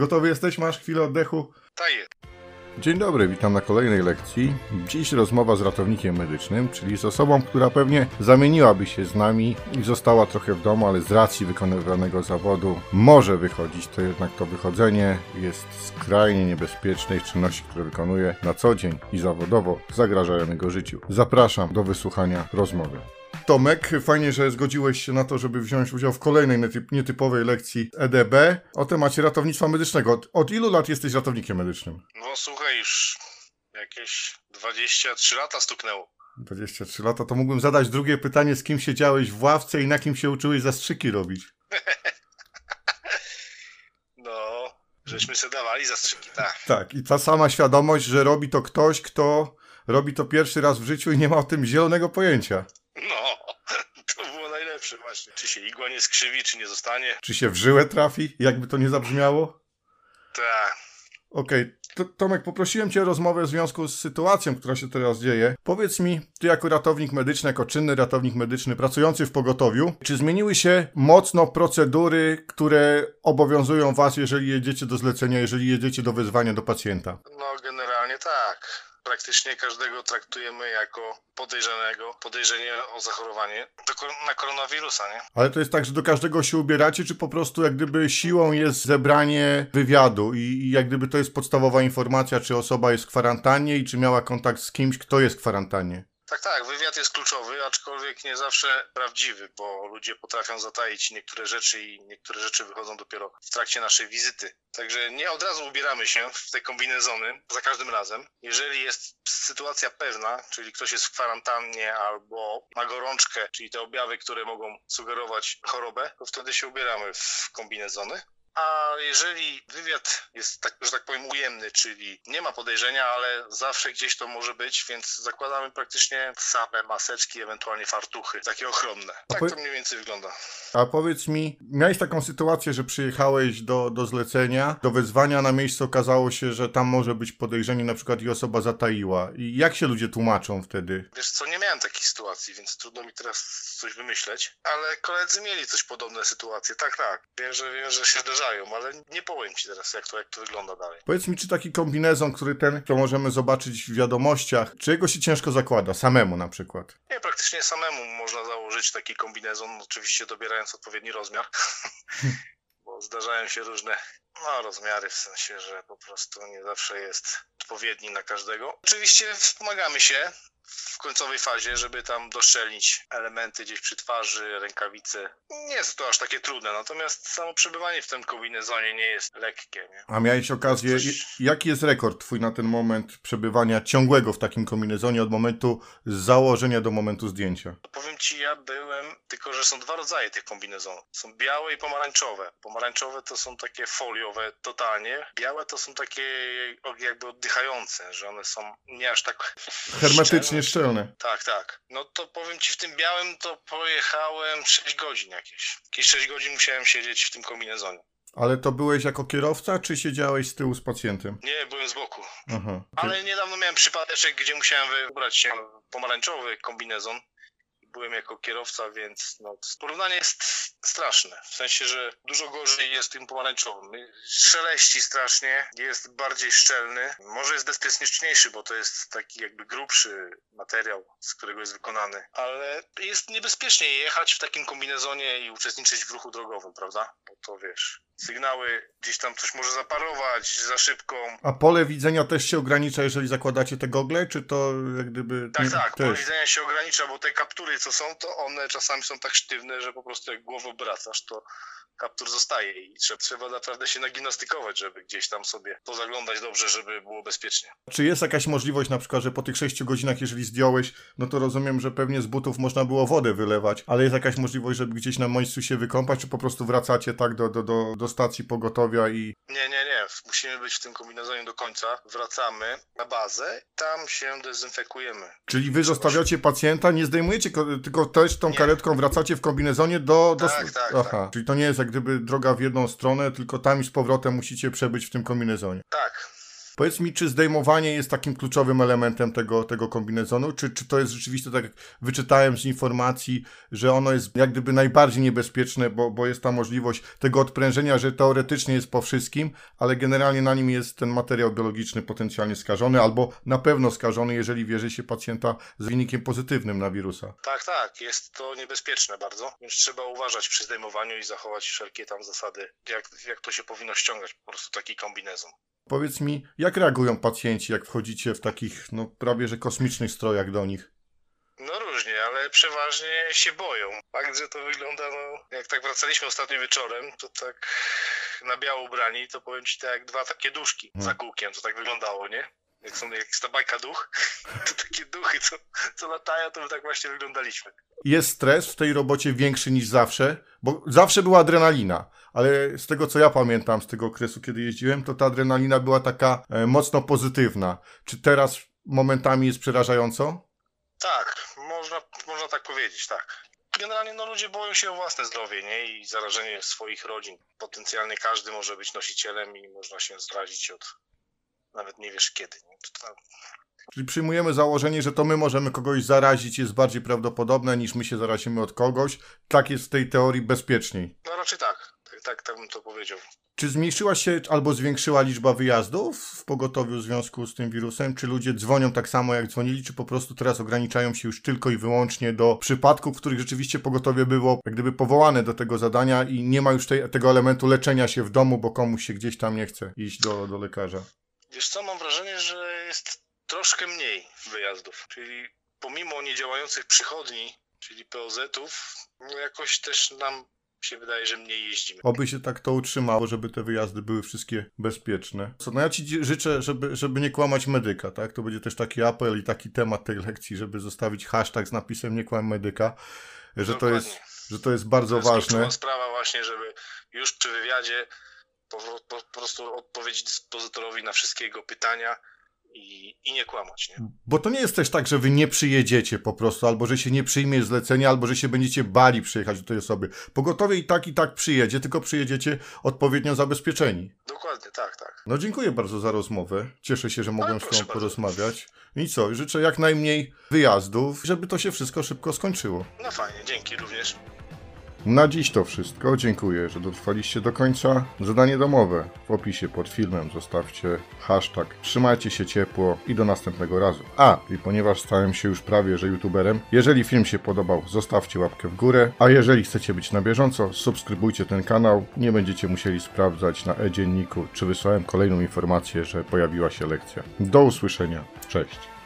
Gotowy jesteś? Masz chwilę oddechu? Tak jest. Dzień dobry, witam na kolejnej lekcji. Dziś rozmowa z ratownikiem medycznym, czyli z osobą, która pewnie zamieniłaby się z nami i została trochę w domu, ale z racji wykonywanego zawodu może wychodzić, to jednak to wychodzenie jest skrajnie niebezpiecznej czynności, które wykonuje na co dzień i zawodowo zagrażają jego życiu. Zapraszam do wysłuchania rozmowy. Tomek, fajnie, że zgodziłeś się na to, żeby wziąć udział w kolejnej nietyp- nietypowej lekcji EDB o temacie ratownictwa medycznego. Od, od ilu lat jesteś ratownikiem medycznym? No słuchaj, już jakieś 23 lata stuknęło. 23 lata, to mógłbym zadać drugie pytanie, z kim siedziałeś w ławce i na kim się uczyłeś zastrzyki robić? No, żeśmy se dawali zastrzyki, tak. Tak, i ta sama świadomość, że robi to ktoś, kto robi to pierwszy raz w życiu i nie ma o tym zielonego pojęcia. No, to było najlepsze właśnie. Czy się igła nie skrzywi, czy nie zostanie. Czy się w żyłę trafi, jakby to nie zabrzmiało? Tak. Okej, to- Tomek, poprosiłem Cię o rozmowę w związku z sytuacją, która się teraz dzieje. Powiedz mi, Ty jako ratownik medyczny, jako czynny ratownik medyczny pracujący w pogotowiu, czy zmieniły się mocno procedury, które obowiązują Was, jeżeli jedziecie do zlecenia, jeżeli jedziecie do wezwania do pacjenta? No, generalnie tak. Praktycznie każdego traktujemy jako podejrzanego, podejrzenie o zachorowanie na koronawirusa, nie? Ale to jest tak, że do każdego się ubieracie, czy po prostu jak gdyby siłą jest zebranie wywiadu i, i jak gdyby to jest podstawowa informacja, czy osoba jest w kwarantannie i czy miała kontakt z kimś, kto jest w kwarantannie? Tak, tak, wywiad jest kluczowy, aczkolwiek nie zawsze prawdziwy, bo ludzie potrafią zataić niektóre rzeczy i niektóre rzeczy wychodzą dopiero w trakcie naszej wizyty. Także nie od razu ubieramy się w te kombinezony za każdym razem. Jeżeli jest sytuacja pewna, czyli ktoś jest w kwarantannie albo ma gorączkę, czyli te objawy, które mogą sugerować chorobę, to wtedy się ubieramy w kombinezony. A jeżeli wywiad jest, tak, że tak powiem, ujemny, czyli nie ma podejrzenia, ale zawsze gdzieś to może być, więc zakładamy praktycznie same maseczki, ewentualnie fartuchy, takie ochronne. Tak to mniej więcej wygląda. A powiedz mi, miałeś taką sytuację, że przyjechałeś do, do zlecenia, do wezwania na miejscu okazało się, że tam może być podejrzenie na przykład i osoba zataiła. I jak się ludzie tłumaczą wtedy? Wiesz co, nie miałem takiej sytuacji, więc trudno mi teraz coś wymyśleć, ale koledzy mieli coś podobne sytuacje. Tak, tak. Wiem, że wiem, że się zdarzają, ale nie powiem ci teraz, jak to, jak to wygląda dalej. Powiedz mi, czy taki kombinezon, który ten, to możemy zobaczyć w wiadomościach, czy jego się ciężko zakłada, samemu na przykład? Nie, praktycznie samemu można założyć taki kombinezon, oczywiście dobierając odpowiedni rozmiar, bo zdarzają się różne no, rozmiary, w sensie, że po prostu nie zawsze jest odpowiedni na każdego. Oczywiście wspomagamy się w końcowej fazie, żeby tam doszczelnić elementy gdzieś przy twarzy, rękawice. Nie jest to aż takie trudne, natomiast samo przebywanie w tym kombinezonie nie jest lekkie, nie? A miałeś okazję, Coś- jaki jest rekord twój na ten moment przebywania ciągłego w takim kombinezonie od momentu założenia do momentu zdjęcia? Powiem ci, ja byłem, tylko że są dwa rodzaje tych kombinezonów. Są białe i pomarańczowe. Pomarańczowe to są takie foliowe totalnie. Białe to są takie jakby oddychające, że one są nie aż tak Hermetycznie szczelne. szczelne. Tak, tak. No to powiem ci, w tym białym to pojechałem 6 godzin jakieś. Jakieś 6 godzin musiałem siedzieć w tym kombinezonie. Ale to byłeś jako kierowca, czy siedziałeś z tyłu z pacjentem? Nie, byłem z boku. Aha. Ale niedawno miałem przypadeczek, gdzie musiałem wybrać się pomarańczowy kombinezon. Byłem jako kierowca, więc no, porównanie jest straszne. W sensie, że dużo gorzej jest tym pomarańczowym. Szeleści strasznie, jest bardziej szczelny. Może jest bezpieczniejszy, bo to jest taki jakby grubszy materiał, z którego jest wykonany. Ale jest niebezpiecznie jechać w takim kombinezonie i uczestniczyć w ruchu drogowym, prawda? Bo to wiesz, sygnały, gdzieś tam coś może zaparować za szybko. A pole widzenia też się ogranicza, jeżeli zakładacie te gogle, czy to jak gdyby... Tak, tak, pole też? widzenia się ogranicza, bo te kaptury, co są, to one czasami są tak sztywne, że po prostu jak głowę obracasz, to kaptur zostaje i trzeba, trzeba naprawdę się nagimnastykować, żeby gdzieś tam sobie pozaglądać dobrze, żeby było bezpiecznie. Czy jest jakaś możliwość na przykład, że po tych 6 godzinach, jeżeli zdjąłeś, no to rozumiem, że pewnie z butów można było wodę wylewać, ale jest jakaś możliwość, żeby gdzieś na miejscu się wykąpać, czy po prostu wracacie tak do, do, do, do stacji pogotowia i... Nie, nie, nie, musimy być w tym kombinezonie do końca, wracamy na bazę, tam się dezynfekujemy. Czyli wy zostawiacie pacjenta, nie zdejmujecie, ko- tylko też tą Nie. karetką wracacie w kombinezonie do... do... Tak, tak, Aha, czyli to nie jest jak gdyby droga w jedną stronę, tylko tam i z powrotem musicie przebyć w tym kombinezonie. Tak, Powiedz mi, czy zdejmowanie jest takim kluczowym elementem tego, tego kombinezonu, czy, czy to jest rzeczywiście, tak jak wyczytałem z informacji, że ono jest jak gdyby najbardziej niebezpieczne, bo, bo jest ta możliwość tego odprężenia, że teoretycznie jest po wszystkim, ale generalnie na nim jest ten materiał biologiczny potencjalnie skażony, albo na pewno skażony, jeżeli wierzy się pacjenta z wynikiem pozytywnym na wirusa. Tak, tak, jest to niebezpieczne bardzo, więc trzeba uważać przy zdejmowaniu i zachować wszelkie tam zasady, jak, jak to się powinno ściągać, po prostu taki kombinezon. Powiedz mi, jak reagują pacjenci, jak wchodzicie w takich, no prawie że kosmicznych strojach do nich? No różnie, ale przeważnie się boją. Że to wygląda, no, jak tak wracaliśmy ostatnio wieczorem, to tak na biało ubrani, to powiem ci tak jak dwa takie duszki za kółkiem, to tak wyglądało, nie? Jak są, jak jest ta bajka duch, to takie duchy, co, co latają, to my tak właśnie wyglądaliśmy. Jest stres w tej robocie większy niż zawsze, bo zawsze była adrenalina, ale z tego co ja pamiętam z tego okresu, kiedy jeździłem, to ta adrenalina była taka e, mocno pozytywna. Czy teraz momentami jest przerażająco? Tak, można, można tak powiedzieć, tak. Generalnie no, ludzie boją się o własne zdrowie nie? i zarażenie swoich rodzin. Potencjalnie każdy może być nosicielem i można się zrazić od nawet nie wiesz kiedy. Nie? To, to, Czyli przyjmujemy założenie, że to my możemy kogoś zarazić, jest bardziej prawdopodobne niż my się zarazimy od kogoś. Tak jest w tej teorii bezpieczniej. no raczej tak. Tak, tak, tak bym to powiedział. Czy zmniejszyła się albo zwiększyła liczba wyjazdów w pogotowiu w związku z tym wirusem? Czy ludzie dzwonią tak samo jak dzwonili, czy po prostu teraz ograniczają się już tylko i wyłącznie do przypadków, w których rzeczywiście pogotowie było jak gdyby powołane do tego zadania i nie ma już tej, tego elementu leczenia się w domu, bo komuś się gdzieś tam nie chce iść do, do lekarza? Wiesz co, mam wrażenie, że jest troszkę mniej wyjazdów. Czyli pomimo niedziałających przychodni, czyli POZ-ów, no jakoś też nam się wydaje, że mniej jeździmy. Oby się tak to utrzymało, żeby te wyjazdy były wszystkie bezpieczne. Co, no ja ci życzę, żeby, żeby nie kłamać medyka, tak? To będzie też taki apel i taki temat tej lekcji, żeby zostawić hashtag z napisem nie kłam medyka, że to jest, że to jest bardzo To jest ważne. sprawa właśnie, żeby już przy wywiadzie po, po, po prostu odpowiedzieć dyspozytorowi na wszystkie jego pytania i, i nie kłamać, nie? Bo to nie jest też tak, że wy nie przyjedziecie po prostu, albo że się nie przyjmie zlecenia, albo że się będziecie bali przyjechać do tej osoby. Pogotowie i tak i tak przyjedzie, tylko przyjedziecie odpowiednio zabezpieczeni. Dokładnie, tak, tak. No dziękuję bardzo za rozmowę. Cieszę się, że mogłem z proszę tobą porozmawiać. I co, życzę jak najmniej wyjazdów, żeby to się wszystko szybko skończyło. No fajnie, dzięki również. Na dziś to wszystko. Dziękuję, że dotrwaliście do końca. Zadanie domowe w opisie pod filmem zostawcie hashtag. Trzymajcie się ciepło i do następnego razu. A, i ponieważ stałem się już prawie że youtuberem, jeżeli film się podobał, zostawcie łapkę w górę, a jeżeli chcecie być na bieżąco, subskrybujcie ten kanał. Nie będziecie musieli sprawdzać na e-dzienniku, czy wysłałem kolejną informację, że pojawiła się lekcja. Do usłyszenia. Cześć.